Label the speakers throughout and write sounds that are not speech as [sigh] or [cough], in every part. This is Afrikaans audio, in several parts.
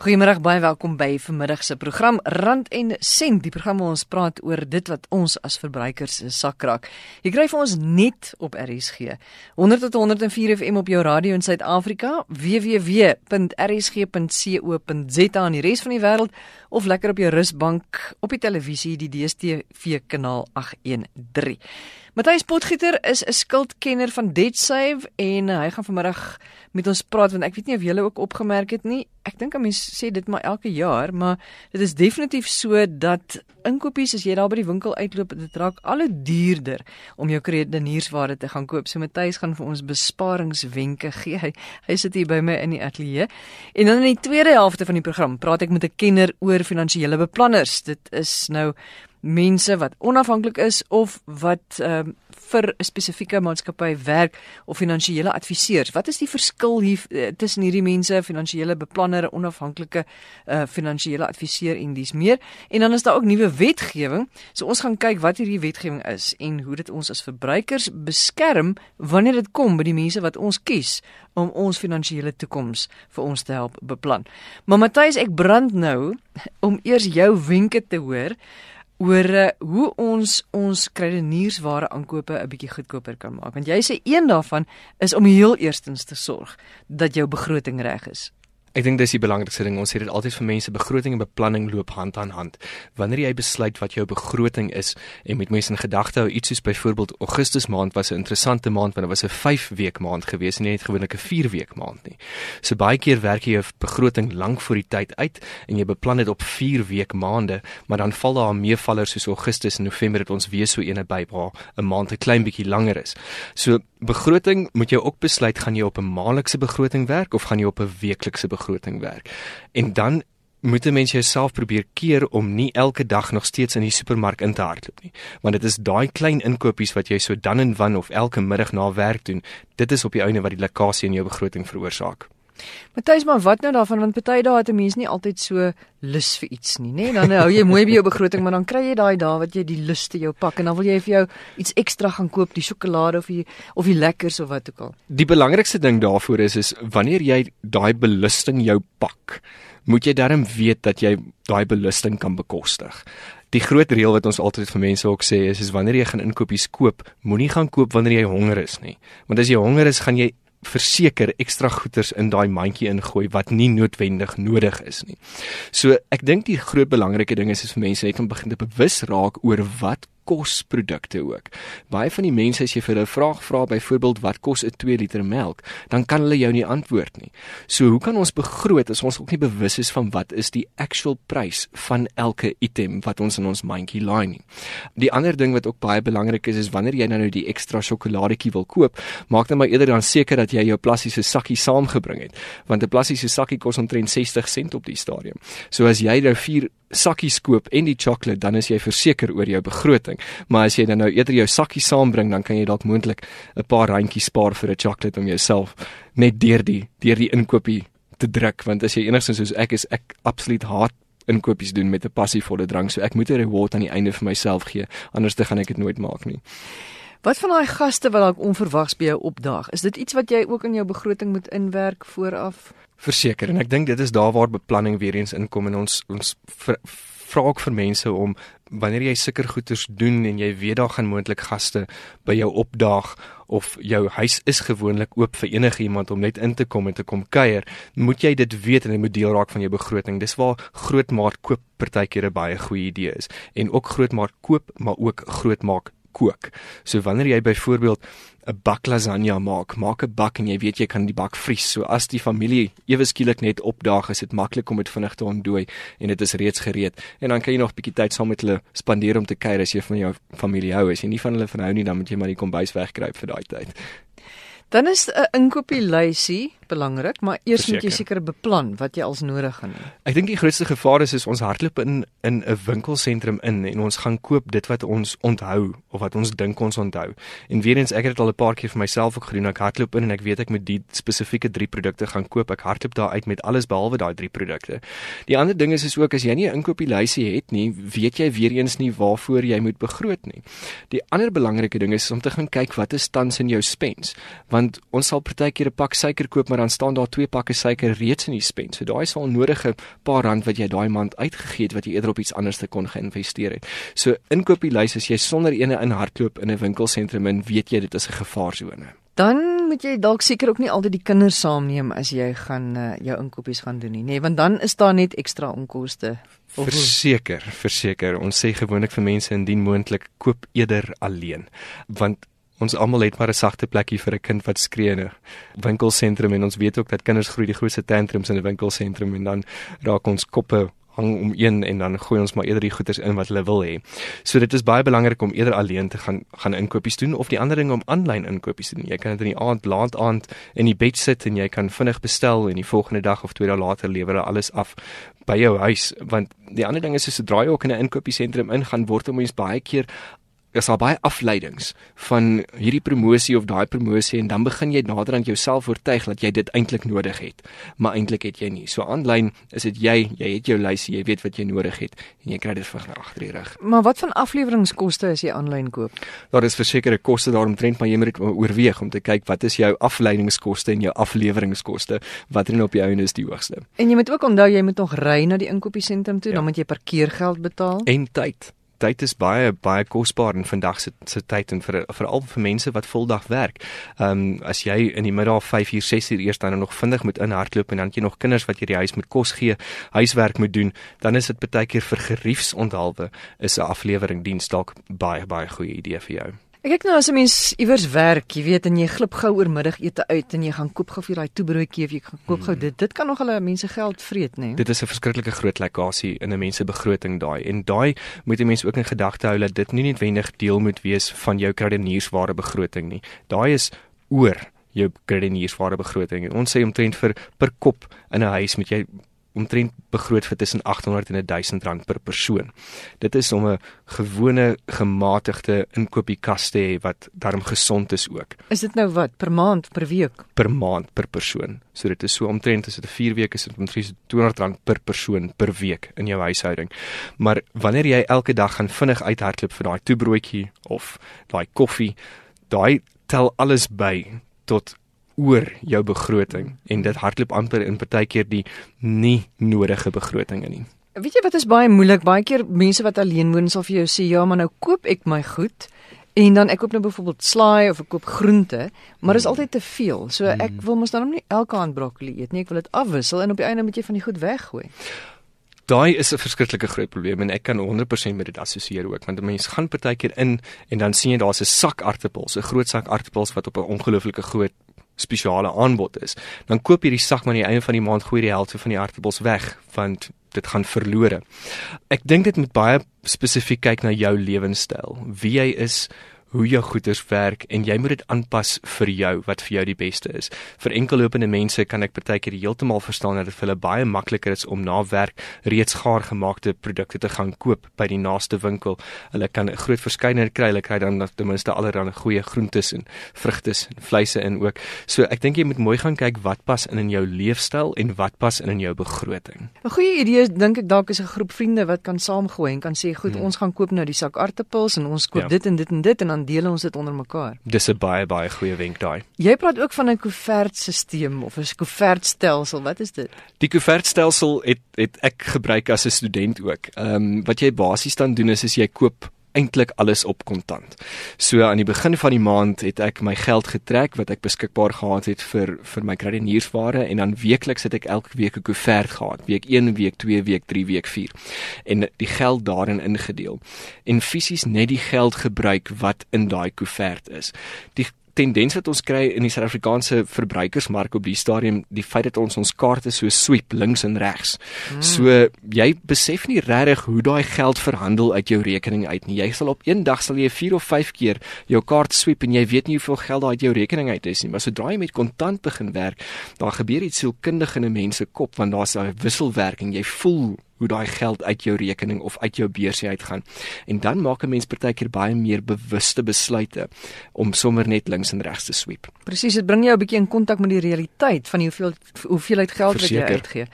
Speaker 1: Goeiemôre, baie welkom by vanmiddag se program Rand en Sent. Die program waar ons praat oor dit wat ons as verbruikers se sak raak. Jy kry vir ons net op RSG. 100 tot 104 FM op jou radio in Suid-Afrika, www.rsg.co.za in die res van die wêreld of lekker op jou rusbank op die televisie die DStv kanaal 813. Matthys Potgieter is 'n skuldkenner van DebtSave en uh, hy gaan vanmiddag met ons praat want ek weet nie of julle ook opgemerk het nie. Ek dink 'n mens sê dit maar elke jaar, maar dit is definitief so dat inkopies as jy daar by die winkel uitloop, dit raak al hoe duurder om jou kredietniersware te gaan koop. So Matthys gaan vir ons besparingswenke [laughs] gee. Hy, hy sit hier by my in die ateljee. En dan in die tweede helfte van die program praat ek met 'n kenner oor finansiële beplanners. Dit is nou mense wat onafhanklik is of wat ehm um, vir 'n spesifieke maatskappy werk of finansiële adviseurs. Wat is die verskil hier uh, tussen hierdie mense, finansiële beplanner, onafhanklike uh, finansiële adviseur en dis meer? En dan is daar ook nuwe wetgewing. So ons gaan kyk wat hierdie wetgewing is en hoe dit ons as verbruikers beskerm wanneer dit kom by die mense wat ons kies om ons finansiële toekoms vir ons te help beplan. Maar Matthys, ek brand nou om eers jou wenke te hoor oor uh, hoe ons ons kredietniersware aankope 'n bietjie goedkoper kan maak. Want jy sê een daarvan is om heel eerstens te sorg dat jou begroting reg is.
Speaker 2: Ek dink dis die belangrikste ding. Ons sê dit altyd vir mense, begroting en beplanning loop hand aan hand. Wanneer jy besluit wat jou begroting is en met mense in gedagte hou, iets soos byvoorbeeld Augustus maand was 'n interessante maand want dit was 'n 5 week maand gewees en nie net gewoonlik 'n 4 week maand nie. So baie keer werk jy jou begroting lank voor die tyd uit en jy beplan dit op 4 week maande, maar dan val daar 'n meevaller soos Augustus en November het ons weer so eene by waar 'n maand 'n klein bietjie langer is. So begroting moet jy ook besluit gaan jy op 'n maandelikse begroting werk of gaan jy op 'n weeklikse begroting werk. En dan moet 'n mens jouself probeer keer om nie elke dag nog steeds in die supermark in te hardloop nie. Want dit is daai klein inkopies wat jy so dan en wan of elke middag na werk doen, dit is op die einde wat die lekkasie in jou begroting veroorsaak.
Speaker 1: Matthys, maar wat nou daarvan want party dae het 'n mens nie altyd so lus vir iets nie, nê? Dan hou jy mooi by jou begroting, maar dan kry jy daai dae wat jy die lus te jou pak en dan wil jy vir jou iets ekstra gaan koop, die sjokolade of die of die lekkers of wat ook al.
Speaker 2: Die belangrikste ding daarvoor is is wanneer jy daai belusting jou pak, moet jy darm weet dat jy daai belusting kan bekostig. Die groot reël wat ons altyd vir mense ook sê is is wanneer jy gaan inkopies koop, moenie gaan koop wanneer jy honger is nie. Want as jy honger is, gaan jy verseker ekstra goeders in daai mandjie ingooi wat nie noodwendig nodig is nie. So ek dink die groot belangrike ding is is vir mense net om begin te bewus raak oor wat kosprodukte ook. Baie van die mense as jy vir hulle 'n vraag vra byvoorbeeld wat kos 'n 2 liter melk, dan kan hulle jou nie antwoord nie. So hoe kan ons begroot as ons ook nie bewus is van wat is die actual prys van elke item wat ons in ons mandjie laai nie. Die ander ding wat ook baie belangrik is is wanneer jy nou die ekstra sjokoladetjie wil koop, maak net maar eerder dan seker dat jy jou plastiese sakkie saamgebring het, want 'n plastiese sakkie kos omtrent 60 sent op die stadium. So as jy nou 4 sakkies koop en die sjokolade, dan is jy verseker oor jou begroting. Maar as jy dan nou eerder jou sakkie saambring, dan kan jy dalk moontlik 'n paar randjies spaar vir 'n sjokolade om jouself net deur die deur die inkopie te druk, want as jy enigstens soos ek is, ek absoluut haat inkopies doen met 'n passievolle drang, so ek moet 'n reward aan die einde vir myself gee, anders dan gaan ek dit nooit maak nie.
Speaker 1: Wat van daai gaste wat dalk onverwags by jou opdaag? Is dit iets wat jy ook in jou begroting moet inwerk vooraf?
Speaker 2: verseker en ek dink dit is daar waar beplanning weer eens inkom en ons ons vra ook vir mense om wanneer jy sulke goeders doen en jy weet daar gaan moontlik gaste by jou opdaag of jou huis is gewoonlik oop vir enige iemand om net in te kom en te kom kuier, moet jy dit weet en dit moet deel raak van jou begroting. Dis waar grootmaat koop partykeer 'n baie goeie idee is en ook grootmaat koop, maar ook grootmaak kook. So wanneer jy byvoorbeeld 'n bak lasagne maak, maak 'n bak en jy weet jy kan die bak vries. So as die familie ewe skielik net opdaag, is dit maklik om dit vinnig te ontdooi en dit is reeds gereed. En dan kan jy nog 'n bietjie tyd saam met hulle spandeer om te kuier as jy van jou familie hou. As jy nie van hulle verhou nie, dan moet jy maar die kombuis wegkruip vir daai tyd.
Speaker 1: Dan is 'n inkopieslysie belangrik, maar eers Verseker. moet jy seker beplan wat jy als nodig gaan hê.
Speaker 2: Ek dink die grootste gevaar is is ons hardloop in in 'n winkelsentrum in en ons gaan koop dit wat ons onthou of wat ons dink ons onthou. En weer eens ek het dit al 'n paar keer vir myself ook gedoen. Ek hardloop in en ek weet ek moet die spesifieke 3 produkte gaan koop. Ek hardloop daar uit met alles behalwe daai 3 produkte. Die ander ding is is ook as jy nie 'n inkopieslysie het nie, weet jy weer eens nie waarvoor jy moet begroot nie. Die ander belangrike ding is om te gaan kyk wat is tans in jou spens. Want want ons sal partykeer 'n pak suiker koop maar dan staan daar twee pakke suiker reeds in die spens. So daai is al nodige paar rand wat jy daai maand uitgegee het wat jy eerder op iets anders te kon geïnvesteer het. So inkopieslys as jy sonder ene in hardloop in 'n winkelsentrum en weet jy dit is 'n gevaarsone.
Speaker 1: Dan moet jy dalk seker ook nie altyd die kinders saamneem as jy gaan uh, jou inkopies gaan doen nie, nee, want dan is daar net ekstra onkoste.
Speaker 2: Verseker, verseker. Ons sê gewoonlik vir mense indien moontlik koop eerder alleen, want ons almal het maar 'n sagte plekkie vir 'n kind wat skree in 'n winkelsentrum en ons weet ook dat kinders groei die grootste tantrums in 'n winkelsentrum en dan raak ons koppe hang om een en dan gooi ons maar eerder die goederes in wat hulle wil hê. So dit is baie belangrik om eerder alleen te gaan gaan inkopies doen of die ander ding om aanlyn inkopies te doen. Jy kan dit in die aand laat aand in die bed sit en jy kan vinnig bestel en die volgende dag of twee dae later lewer hulle alles af by jou huis want die ander ding is as jy draai ook in 'n inkopiesentrum ingaan word 'n mens baie keer is daar baie afleidings van hierdie promosie of daai promosie en dan begin jy nader aan jouself oortuig dat jy dit eintlik nodig het maar eintlik het jy nie. So aanlyn is dit jy jy het jou lysie jy weet wat jy nodig het en jy kry dit vir agter die rug.
Speaker 1: Maar wat van afleweringskoste as jy aanlyn koop?
Speaker 2: Daar is versekerde koste daaromtrent maar jy moet dit oorweeg om te kyk wat is jou afleidingskoste en jou afleweringskoste wat er op jou einde is die hoogste.
Speaker 1: En jy moet ook onthou jy moet nog ry na die inkopiesentrum toe ja. dan moet jy parkeergeld betaal.
Speaker 2: En tyd tyd is baie baie kosbaar in vandag se se tyd en vir veral vir mense wat voldag werk. Ehm um, as jy in die middag 5 uur 6 uur eers dan nog vinnig moet inhardloop en dan jy nog kinders wat jy die huis moet kos gee, huiswerk moet doen, dan is dit baie keer vir geriefsonthaalwe is 'n aflewering diens dalk baie baie goeie idee vir jou.
Speaker 1: Ek kyk nou as 'n mens iewers werk, jy weet, en jy glip gou oor middagete uit en jy gaan koop gou vir daai toebroodjie of jy gaan koop gou hmm. dit. Dit kan nog hulle mense geld vreet, nê? Nee?
Speaker 2: Dit is 'n verskriklike groot lekkasie in 'n mens se begroting daai. En daai moet 'n mens ook in gedagte hou dat dit nie noodwendig deel moet wees van jou krediniersware begroting nie. Daai is oor jou krediniersware begroting. En ons sê omtrent vir per kop in 'n huis moet jy omtrent begroot vir tussen 800 en 1000 rand per persoon. Dit is om 'n gewone gematigde inkopiekas te hê wat darm gesond is ook.
Speaker 1: Is dit nou wat per maand per week?
Speaker 2: Per maand per persoon. So dit is so omtrent as dit 'n 4 weke is, dit omtrent 200 rand per persoon per week in jou huishouding. Maar wanneer jy elke dag gaan vinnig uithardloop vir daai toebroodjie of daai koffie, daai tel alles by tot oor jou begroting en dit hardloop amper in partykeer die nie nodige begrotinge nie.
Speaker 1: Weet jy wat is baie moeilik? Baie keer mense wat alleen woon sal vir jou sê, "Ja, maar nou koop ek my goed en dan ek koop nou byvoorbeeld slaai of ek koop groente, maar dit is hmm. altyd te veel. So ek hmm. wil mos dan nie elke aand broccoli eet nie. Ek wil dit afwissel en op die einde moet jy van die goed weggooi."
Speaker 2: Daai is 'n verskriklike groot probleem en ek kan 100% met dit assosieer ook want mense gaan partykeer in en dan sien jy daar's 'n sak aartappels, 'n groot sak aartappels wat op 'n ongelooflike groot spesiale aanbod is, dan koop jy die sak maar aan die einde van die maand gooi die helfte van die aartappels weg want dit gaan verlore. Ek dink dit moet baie spesifiek kyk na jou lewenstyl, wie jy is, hoe jou goeders werk en jy moet dit aanpas vir jou wat vir jou die beste is. Vir enkellopende mense kan ek partykeer heeltemal verstaan dat dit vir hulle baie makliker is om na werk reeds gaar gemaakte produkte te gaan koop by die naaste winkel. Hulle kan 'n groot verskeidenheid kry, hulle kry dan ten minste allerlei goeie groentes en vrugte en vleise in ook. So ek dink jy moet mooi gaan kyk wat pas in in jou leefstyl en wat pas in in jou begroting.
Speaker 1: 'n Goeie idee dink ek dalk is 'n groep vriende wat kan saamgooi en kan sê goed, hmm. ons gaan koop nou die sak aartappels en ons koop ja. dit en dit en dit en dan dan deel ons dit onder mekaar.
Speaker 2: Dis 'n baie baie goeie wenk daai.
Speaker 1: Jy praat ook van 'n koevertstelsel of 'n koevertstelsel. Wat is dit?
Speaker 2: Die koevertstelsel het het ek gebruik as 'n student ook. Ehm um, wat jy basies dan doen is, is jy koop eintlik alles op kontant. So aan die begin van die maand het ek my geld getrek wat ek beskikbaar gehad het vir vir my krediniersware en dan weekliks het ek elke week 'n koevert gehad. Week 1, week 2, week 3, week 4. En die geld daarin ingedeel. En fisies net die geld gebruik wat in daai koevert is. Die tendens wat ons kry in die Suid-Afrikaanse verbruikersmark op die stadium, die feit dat ons ons kaarte so sweep links en regs. Hmm. So jy besef nie regtig hoe daai geld verhandel uit jou rekening uit nie. Jy sal op een dag sal jy 4 of 5 keer jou kaart sweep en jy weet nie hoeveel geld daar uit jou rekening uit is nie. Maar sodra jy met kontant begin werk, daar gebeur iets sielkundig in 'n mens se kop want daar's 'n wisselwerking. Jy voel hoe daai geld uit jou rekening of uit jou beursie uitgaan. En dan maak 'n mens partykeer baie meer bewuste besluite om sommer net links en regs te sweep.
Speaker 1: Presies, dit bring jou 'n bietjie in kontak met die realiteit van hoeveel hoeveelheid geld Verseker. wat jy uitgee.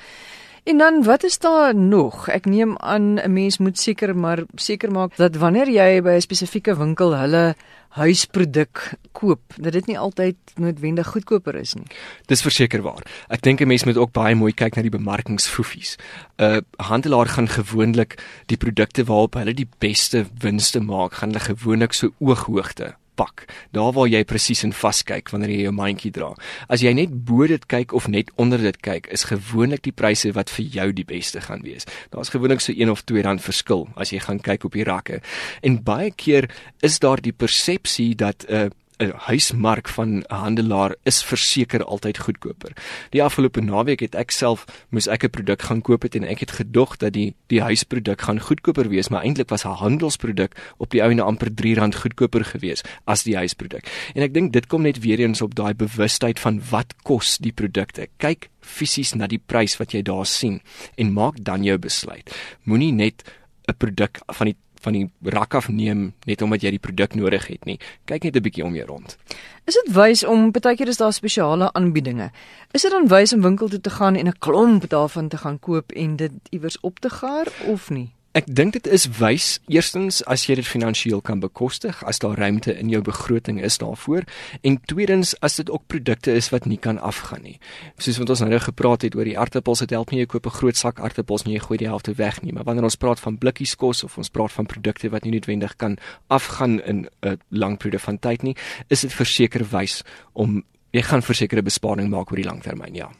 Speaker 1: En dan wat is daar nog? Ek neem aan 'n mens moet seker maar seker maak dat wanneer jy by 'n spesifieke winkel hulle huisproduk koop, dat dit nie altyd noodwendig goedkoper is nie.
Speaker 2: Dis verseker waar. Ek dink 'n mens moet ook baie mooi kyk na die bemarkingsfoefies. 'n uh, Handelaar gaan gewoonlik die produkte waarop hulle die beste winste maak, gaan hulle gewoonlik so ooghoogte pak. Daar waar jy presies in vaskyk wanneer jy jou mandjie dra. As jy net bo dit kyk of net onder dit kyk, is gewoonlik die pryse wat vir jou die beste gaan wees. Daar's gewoonlik so 1 of 2 rand verskil as jy gaan kyk op die rakke. En baie keer is daar die persepsie dat 'n uh, 'n huismark van 'n handelaar is verseker altyd goedkoper. Die afgelope naweek het ek self moes ek 'n produk gaan koop het en ek het gedog dat die die huisproduk gaan goedkoper wees, maar eintlik was 'n handelsproduk op die ouene amper R3 goedkoper gewees as die huisproduk. En ek dink dit kom net weer eens op daai bewustheid van wat kos die produkte. Kyk fisies na die prys wat jy daar sien en maak dan jou besluit. Moenie net 'n produk van die van die rak af neem net omdat jy die produk nodig het nie. Kyk net 'n bietjie om jou rond.
Speaker 1: Is dit wys om partykeer is daar spesiale aanbiedinge? Is dit dan wys om winkel toe te gaan en 'n klomp daarvan te gaan koop en dit iewers op te gaar of nie?
Speaker 2: Ek dink dit is wys eerstens as jy dit finansiëel kan bekostig, as daar ruimte in jou begroting is daarvoor en tweedens as dit ook produkte is wat nie kan afgaan nie. Soos wat ons nou gepraat het oor die aartappels, dit help nie jy koop 'n groot sak aartappels en jy gooi die helfte weg nie, maar wanneer ons praat van blikkies kos of ons praat van produkte wat nie noodwendig kan afgaan in 'n lang periode van tyd nie, is dit verseker wys om jy gaan versekerde besparing maak oor die lang termyn, ja.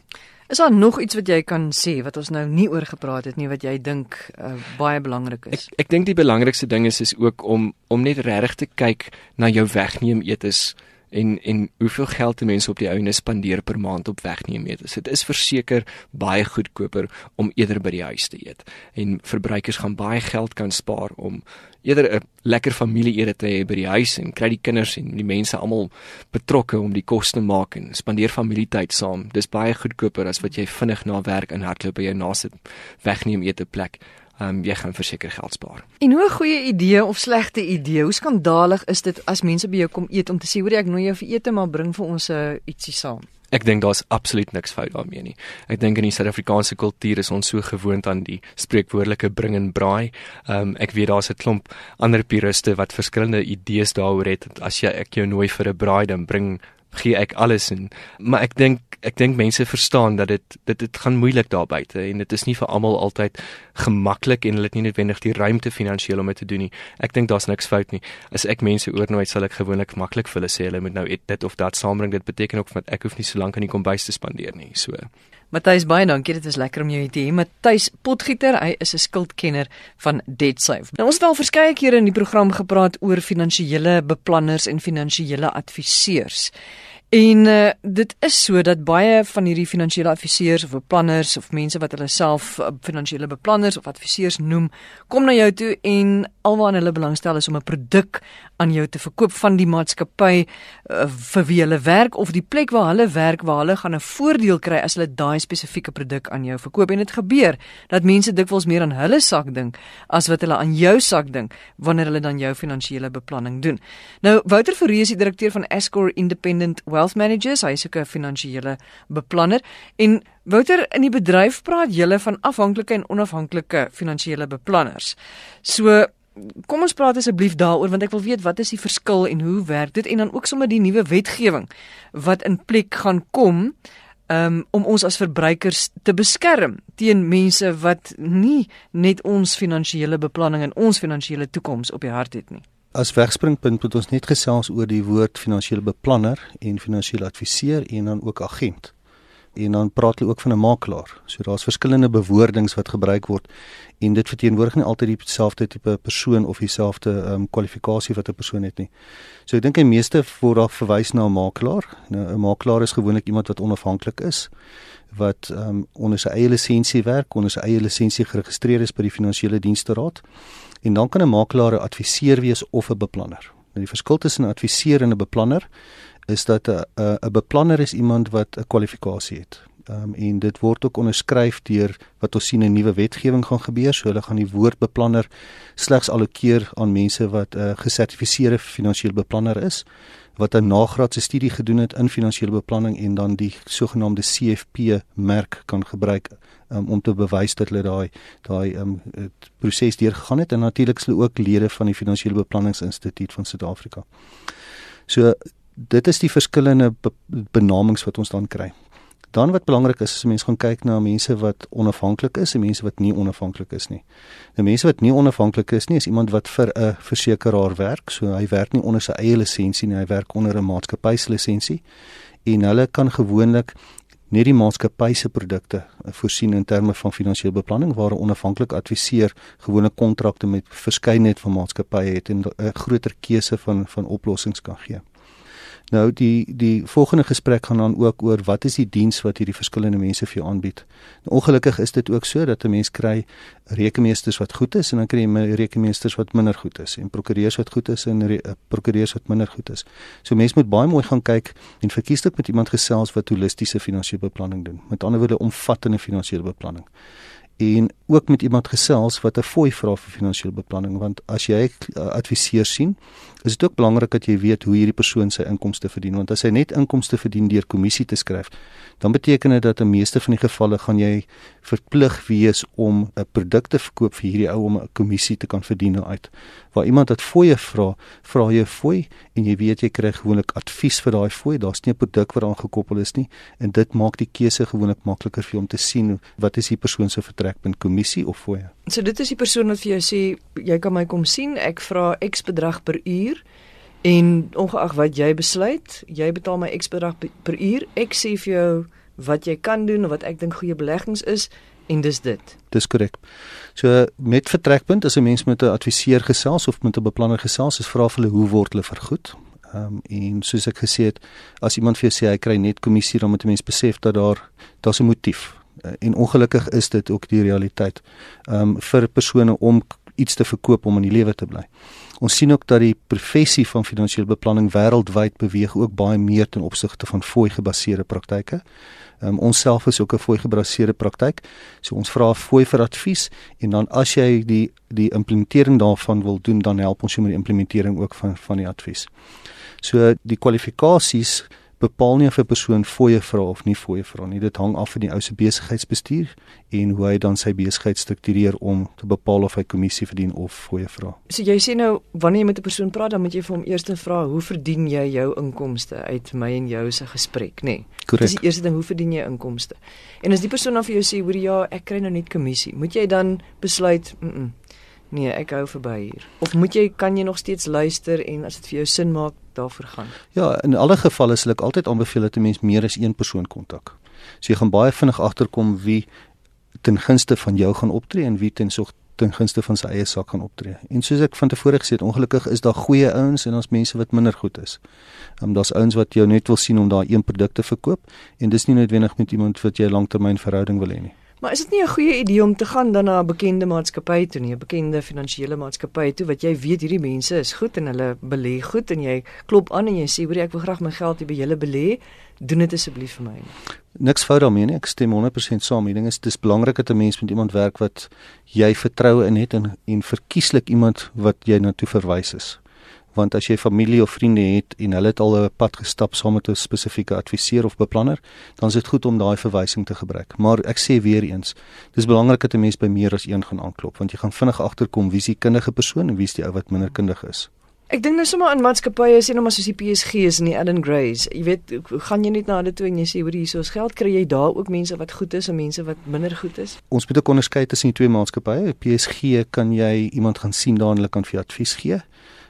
Speaker 1: Is daar nog iets wat jy kan sê wat ons nou nie oor gepraat het nie wat jy dink uh, baie belangrik is?
Speaker 2: Ek ek dink die belangrikste ding is is ook om om net regtig te kyk na jou wegneem etes en en hoeveel geld mense op die ouene spandeer per maand op wegneem etes. Dit is verseker baie goedkoper om eerder by die huis te eet en verbruikers gaan baie geld kan spaar om eerder 'n lekker familieete te hê by die huis en kry die kinders en die mense almal betrokke om die kos te maak en spandeer familietyd saam. Dis baie goedkoper as wat jy vinnig na werk in hardloop by jou naaste wegneem ete plek. Um, jy gaan verseker geld spaar.
Speaker 1: En hoe 'n goeie idee of slegte idee, hoe skandalig is dit as mense by jou kom eet om te sê hoor ek nooi jou vir ete maar bring vir ons 'n uh, ietsie saam?
Speaker 2: Ek dink daar's absoluut niks fout daarmee nie. Ek dink in die Suid-Afrikaanse kultuur is ons so gewoond aan die spreekwoordelike bring en braai. Ehm um, ek weet daar's 'n klomp ander puriste wat verskillende idees daaroor het. As jy ek jou nooi vir 'n braai, dan bring gee ek alles in. Maar ek dink ek dink mense verstaan dat dit dit dit gaan moeilik daar buite en dit is nie vir almal altyd gemaklik en hulle het nie noodwendig die ruimte finansiëel om dit te doen nie. Ek dink daar's niks fout nie. As ek mense oornooi, sal ek gewoonlik maklik vir hulle sê hulle moet nou dit of dat saambring. Dit beteken ook dat ek hoef nie so lank in die kombuis te spandeer nie. So
Speaker 1: Matthys baie dankie, dit is lekker om jou te hê. Matthys Potgieter, hy is 'n skuldkenner van DebtSafe. Nou ons het al verskeie kere in die program gepraat oor finansiële beplanners en finansiële adviseurs. En uh, dit is so dat baie van hierdie finansiële adviseurs of beplanners of mense wat hulle self uh, finansiële beplanners of adviseurs noem, kom na jou toe en alwaar hulle belangstel is om 'n produk aan jou te verkoop van die maatskappy uh, vir wie hulle werk of die plek waar hulle werk waar hulle gaan 'n voordeel kry as hulle daai spesifieke produk aan jou verkoop. En dit gebeur dat mense dikwels meer aan hulle sak dink as wat hulle aan jou sak dink wanneer hulle dan jou finansiële beplanning doen. Nou Wouter Fourie is die direkteur van Escor Independent wealth managers, hy is ook 'n finansiële beplanner. En Wouter in die bedryf praat julle van afhanklike en onafhanklike finansiële beplanners. So kom ons praat asseblief daaroor want ek wil weet wat is die verskil en hoe werk dit? En dan ook sommer die nuwe wetgewing wat in plek gaan kom um, om ons as verbruikers te beskerm teen mense wat nie net ons finansiële beplanning en ons finansiële toekoms op die hart het nie
Speaker 3: as wegspringpunt moet ons net gesels oor die woord finansiële beplanner en finansiële adviseur en dan ook agent. En dan praat hulle ook van 'n makelaar. So daar's verskillende bewoordings wat gebruik word en dit verteenwoordig nie altyd dieselfde tipe persoon of dieselfde ehm um, kwalifikasie wat 'n persoon het nie. So ek dink die meeste word daar verwys na 'n makelaar. Nou 'n makelaar is gewoonlik iemand wat onafhanklik is wat ehm um, onder sy eie lisensie werk, onder sy eie lisensie geregistreer is by die Finansiële Dienste Raad. En dan kan 'n makelaar 'n adviseur wees of 'n beplanner. Nou die verskil tussen 'n adviseur en 'n beplanner is dat 'n 'n beplanner is iemand wat 'n kwalifikasie het. Ehm um, en dit word ook onderskryf deur wat ons sien 'n nuwe wetgewing gaan gebeur. So hulle gaan die woord beplanner slegs allokeer aan mense wat 'n uh, gesertifiseerde finansiële beplanner is wat 'n nagraadse studie gedoen het in finansiële beplanning en dan die sogenaamde CFP merk kan gebruik um, om te bewys dat hulle daai daai um, proses deurgegaan het en natuurlik is hulle ook lede van die finansiële beplanningsinstituut van Suid-Afrika. So dit is die verskillende be benamings wat ons dan kry. Dan wat belangrik is, is mense gaan kyk na mense wat onafhanklik is en mense wat nie onafhanklik is nie. Nou mense wat nie onafhanklik is nie, is iemand wat vir 'n versekeraar werk, so hy werk nie onder sy eie lisensie nie, hy werk onder 'n maatskappy se lisensie en hulle kan gewoonlik net die maatskappy se produkte voorsien in terme van finansiële beplanning waar 'n onafhanklike adviseur gewone kontrakte met verskeidenheid van maatskappye het en 'n groter keuse van van oplossings kan gee. Nou die die volgende gesprek gaan dan ook oor wat is die diens wat hierdie verskillende mense vir jou aanbied. Nou ongelukkig is dit ook so dat 'n mens kry rekenmeesters wat goed is en dan kry jy rekenmeesters wat minder goed is en prokureurs wat goed is en prokureurs wat minder goed is. So mense moet baie mooi gaan kyk en verkieslik met iemand gesels wat holistiese finansiële beplanning doen. Met ander woorde omvattende finansiële beplanning en ook met iemand gesels wat 'n fooi vra vir finansiële beplanning want as jy 'n uh, adviseur sien is dit ook belangrik dat jy weet hoe hierdie persoon sy inkomste verdien want as hy net inkomste verdien deur kommissie te skryf dan beteken dit dat in meeste van die gevalle gaan jy verplig wees om 'n produk te verkoop vir hierdie ou om 'n kommissie te kan verdien uit. Waar iemand wat fooie vra vra jy 'n fooi en jy weet jy kry gewoonlik advies vir daai fooi daar's nie 'n produk wat daaraan gekoppel is nie en dit maak die keuse gewoonlik makliker vir jou om te sien wat is die persoon se vertrekpunt kommissie of fooie
Speaker 1: So dit is die persoon wat vir jou sê jy kan my kom sien, ek vra X bedrag per uur en ongeag wat jy besluit, jy betaal my X bedrag per uur. Ek sê vir jou wat jy kan doen of wat ek dink goeie beleggings is en dis dit.
Speaker 3: Dis korrek. So met vertrekpunt as 'n mens met 'n adviseur gesels of met 'n beplanner gesels, is vra vir hulle hoe word hulle vergoed? Ehm um, en soos ek gesê het, as iemand vir jou sê hy kry net kommissie, dan moet 'n mens besef dat daar daar's 'n motief. Eh, en ongelukkig is dit ook die realiteit um vir persone om iets te verkoop om in die lewe te bly. Ons sien ook dat die professie van finansiële beplanning wêreldwyd beweeg ook baie meer ten opsigte van fooi gebaseerde praktyke. Um ons self is ook 'n fooi gebaseerde praktyk. So ons vra fooi vir advies en dan as jy die die implementering daarvan wil doen, dan help ons jou met die implementering ook van van die advies. So die kwalifikasies bepaal nie of 'n persoon fooie vra of nie fooie vra nie. Dit hang af van die ou se besigheidsbestuur en hoe hy dan sy besigheid struktureer om te bepaal of hy kommissie verdien of fooie vra.
Speaker 1: So jy sê nou wanneer jy met 'n persoon praat, dan moet jy vir hom eers vra, "Hoe verdien jy jou inkomste uit my en jou se gesprek?" nê. Nee. Dit is die eerste ding, hoe verdien jy inkomste? En as die persoon dan vir jou sê, "Hoor ja, ek kry nou net kommissie." Moet jy dan besluit, "Mm, -mm nee, ek hou verby hier." Of moet jy kan jy nog steeds luister en as dit vir jou sin maak, daarvoor gaan.
Speaker 3: Ja, in alle gevalle sal ek altyd aanbeveel dat 'n mens meer as een persoon kontak. So jy gaan baie vinnig agterkom wie ten gunste van jou gaan optree en wie ten sog ten gunste van sy eie saak gaan optree. En soos ek van tevore gesê het, ongelukkig is daar goeie ouens en ons mense wat minder goed is. Ehm um, daar's ouens wat jou net wil sien om daai een produk te verkoop en dis nie noodwendig met iemand wat jy langtermyn verhouding wil hê nie.
Speaker 1: Maar is dit nie 'n goeie idee om te gaan dan na 'n bekende maatskappy toe nie, 'n bekende finansiële maatskappy toe wat jy weet hierdie mense is goed en hulle belê goed en jy klop aan en jy sê hoor ek wil graag my geld hier by julle belê, doen dit asseblief vir my.
Speaker 3: Niks fout daarmee nie, ek stem 100% saam. Die ding is dis belangrik dat 'n mens met iemand werk wat jy vertroue in het en en verkieslik iemand wat jy na toe verwys is want as jy familie of vriende het en hulle het al 'n pad gestap saam met 'n spesifieke adviseur of beplanner, dan is dit goed om daai verwysing te gebruik. Maar ek sê weer eens, dis belangrik dat 'n mens by meer as een gaan aanklop, want jy gaan vinnig agterkom wie is die kundige persoon en wie is die ou wat minder kundig is.
Speaker 1: Ek dink nou sommer aan maatskappye sien nou maar soos die PSG is en die Allen Greys. Jy weet, gaan jy net na hulle toe en jy sê hoor hier is geld, kry jy daar ook mense wat goed is en mense wat minder goed is?
Speaker 3: Ons moet ook onderskei tussen die twee maatskappye. PSG kan jy iemand gaan sien daar en hulle kan vir jou advies gee.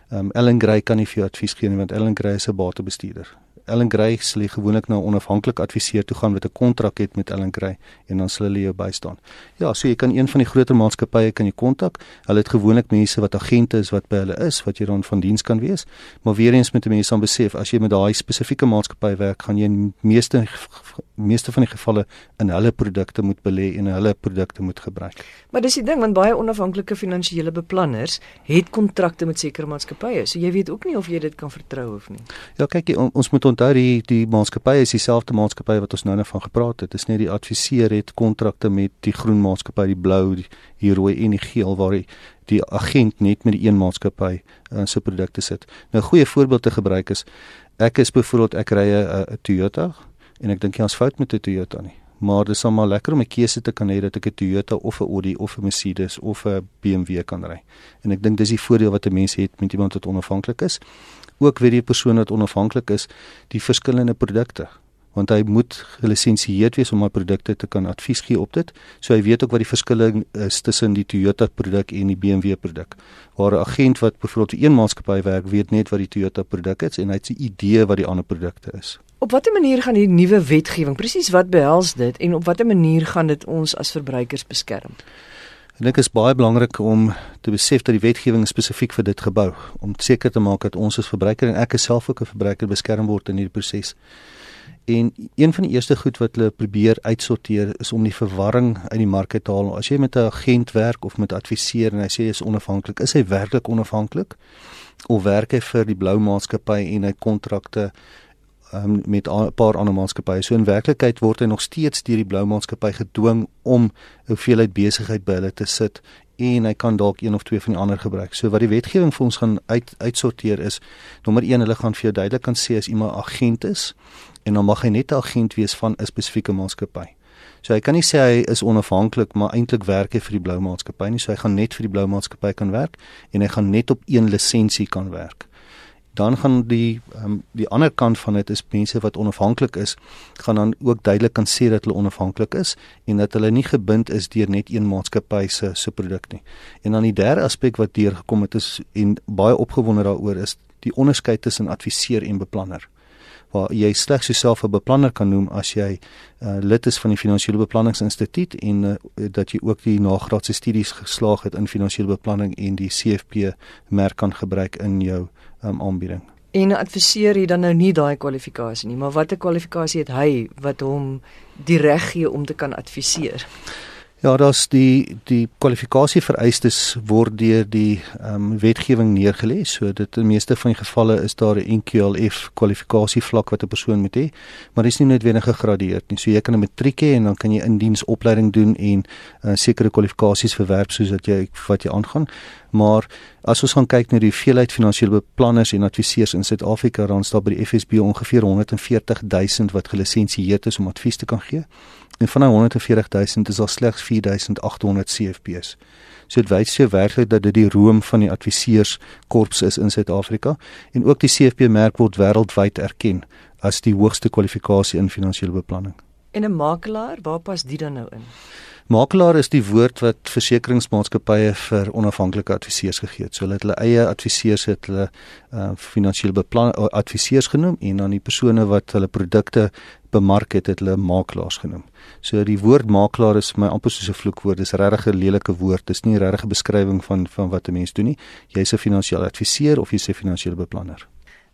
Speaker 3: Ehm um, Ellen Gray kan nie vir jou advies gee nie want Ellen Gray is 'n batebestuurder. Ellen Gray sal gewoonlik na 'n onafhanklike adviseur toe gaan wat 'n kontrak het met Ellen Gray en dan sal hulle jou bystaan. Ja, so jy kan een van die groter maatskappye kan jy kontak. Hulle het gewoonlik mense wat agente is wat by hulle is wat jy dan van diens kan wees. Maar weer eens met mense aan besef as jy met daai spesifieke maatskappy werk, gaan jy meeste meeste van die gevalle in hulle produkte moet belê en hulle produkte moet gebruik.
Speaker 1: Maar dis die ding want baie onafhanklike finansiële beplanners het kontrakte met sekere maatskappye. So jy weet ook nie of jy dit kan vertrou of nie.
Speaker 3: Ja, kyk, ons moet onthou die die maatskappy is dieselfde maatskappy wat ons nou net van gepraat het. Dit is net die adviseur het kontrakte met die groen maatskappy, die blou, die, die rooi en die geel waar die, die agent net met die een maatskappy uh, se produkte sit. Nou 'n goeie voorbeeld te gebruik is ek is byvoorbeeld ek ry 'n Toyota en ek dink jy ons fout met 'n Toyota nie. Maar dit is sommer lekker om 'n keuse te kan hê dat ek 'n Toyota of 'n Audi of 'n Mercedes of 'n BMW kan ry. En ek dink dis die voordeel wat 'n mens het met iemand wat onafhanklik is ook weet die persoon wat onafhanklik is die verskillende produkte want hy moet gelisensieerd wees om my produkte te kan advies gee op dit. So hy weet ook wat die verskille is tussen die Toyota produk en die BMW produk. Waar 'n agent wat byvoorbeeld vir een maatskappy werk, weet net wat die Toyota produk is en hy het 'n idee wat die ander produkte is.
Speaker 1: Op watter manier gaan hierdie nuwe wetgewing presies wat behels dit en op watter manier gaan dit ons as verbruikers beskerm?
Speaker 3: En dit is baie belangrik om te besef dat die wetgewing spesifiek vir dit gebou om seker te maak dat ons as verbruiker en ek self ook 'n verbruiker beskerm word in hierdie proses. En een van die eerste goed wat hulle probeer uitsorteer is om die verwarring uit die mark te haal. As jy met 'n agent werk of met 'n adviseur en hy sê hy is onafhanklik, is hy werklik onafhanklik of werk hy vir die blou maatskappy en hy kontrakte um, met 'n paar ander maatskappye. So in werklikheid word hy nog steeds deur die blou maatskappy gedwing om 'n hoeveelheid besigheid by hulle te sit en hy kan dalk een of twee van die ander gebruik. So wat die wetgewing vir ons gaan uit uitsorteer is nommer 1 hulle gaan vir jou duidelik kan sê as iemand agent is en dan mag hy net 'n agent wees van 'n spesifieke maatskappy. So hy kan nie sê hy is onafhanklik maar eintlik werk hy vir die blou maatskappy nie. So hy gaan net vir die blou maatskappy kan werk en hy gaan net op een lisensie kan werk dan gaan die um, die ander kant van dit is mense wat onafhanklik is gaan dan ook duidelik kan sê dat hulle onafhanklik is en dat hulle nie gebind is deur net een maatskappy se se produk nie. En dan die derde aspek wat deurgekom het is en baie opgewonde daaroor is die onderskeid tussen adviseur en beplanner waar jy slegs jouself 'n beplanner kan noem as jy uh, lid is van die finansiële beplanningsinstituut en uh, dat jy ook die nagraadse studies geslaag het in finansiële beplanning en die CFP merk kan gebruik in jou um, aanbieding.
Speaker 1: En adviseer jy dan nou nie daai kwalifikasie nie, maar watter kwalifikasie het hy wat hom die reg gee om te kan adviseer?
Speaker 3: Ja, daar's die die kwalifikasie vereistes word deur die ehm um, wetgewing neergelê. So dit in meeste van die gevalle is daar 'n NQLF kwalifikasie vlak wat 'n persoon moet hê, maar dit is nie noodwendig gegradeer nie. So jy kan 'n matriek hê en dan kan jy indiensopleiding doen en uh, sekere kwalifikasies verwerf soos dat jy wat jy aangaan. Maar as ons gaan kyk na die veelheid finansiële beplanners en adviseurs in Suid-Afrika, dan staan by die FSB ongeveer 140 000 wat gelisensieerd is om advies te kan gee. En van die 140 000 is daar slegs 4800 CFP's. So dit wys jou werklik dat dit die roem van die adviseurs korps is in Suid-Afrika en ook die CFP merk word wêreldwyd erken as die hoogste kwalifikasie in finansiële beplanning.
Speaker 1: En 'n makelaar, waar pas dit dan nou in?
Speaker 3: Makelaar is die woord wat versekeringsmaatskappye vir onafhanklike adviseurs gegee het. So hulle het hulle eie adviseurs het hulle uh, finansiële beplan uh, adviseurs genoem en dan die persone wat hulle produkte bemark het het hulle makelaars genoem. So die woord makelaar is my amper soos 'n vloekwoord. Dis regtig 'n lelike woord. Dis nie 'n regte beskrywing van van wat 'n mens doen nie. Jy's 'n finansiële adviseur of jy's 'n finansiële beplanner.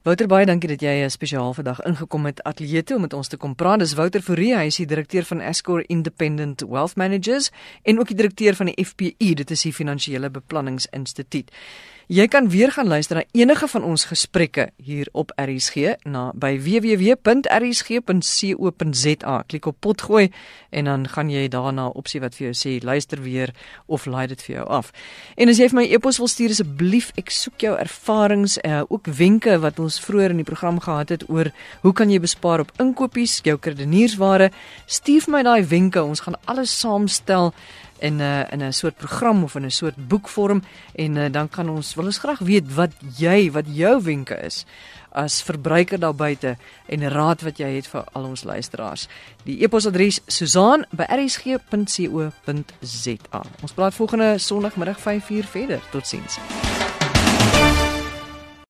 Speaker 1: Wouter baie dankie dat jy 'n spesiaal vandag ingekom het ateljee toe om met ons te kom praat. Dis Wouter Fourie, hy is die direkteur van Escor Independent Wealth Managers en ook die direkteur van die FPI, dit is die Finansiële Beplanningsinstituut. Jy kan weer gaan luister na enige van ons gesprekke hier op RSG na by www.rsg.co.za. Klik op potgooi en dan gaan jy daarna opsie wat vir jou sê luister weer of laai dit vir jou af. En as jy vir my e-pos wil stuur asseblief, ek soek jou ervarings, uh, ook wenke wat ons vroeër in die program gehad het oor hoe kan jy bespaar op inkopies, jou krediniersware. Stuur vir my daai wenke, ons gaan alles saamstel in 'n uh, in 'n soort program of in 'n soort boekvorm en uh, dan kan ons wil ons graag weet wat jy wat jou wenke is as verbruiker daar buite en raad wat jy het vir al ons luisteraars. Die e-posadres susaan@rsg.co.za. Ons praat volgende Sondagmiddag 5:00 verder. Totsiens.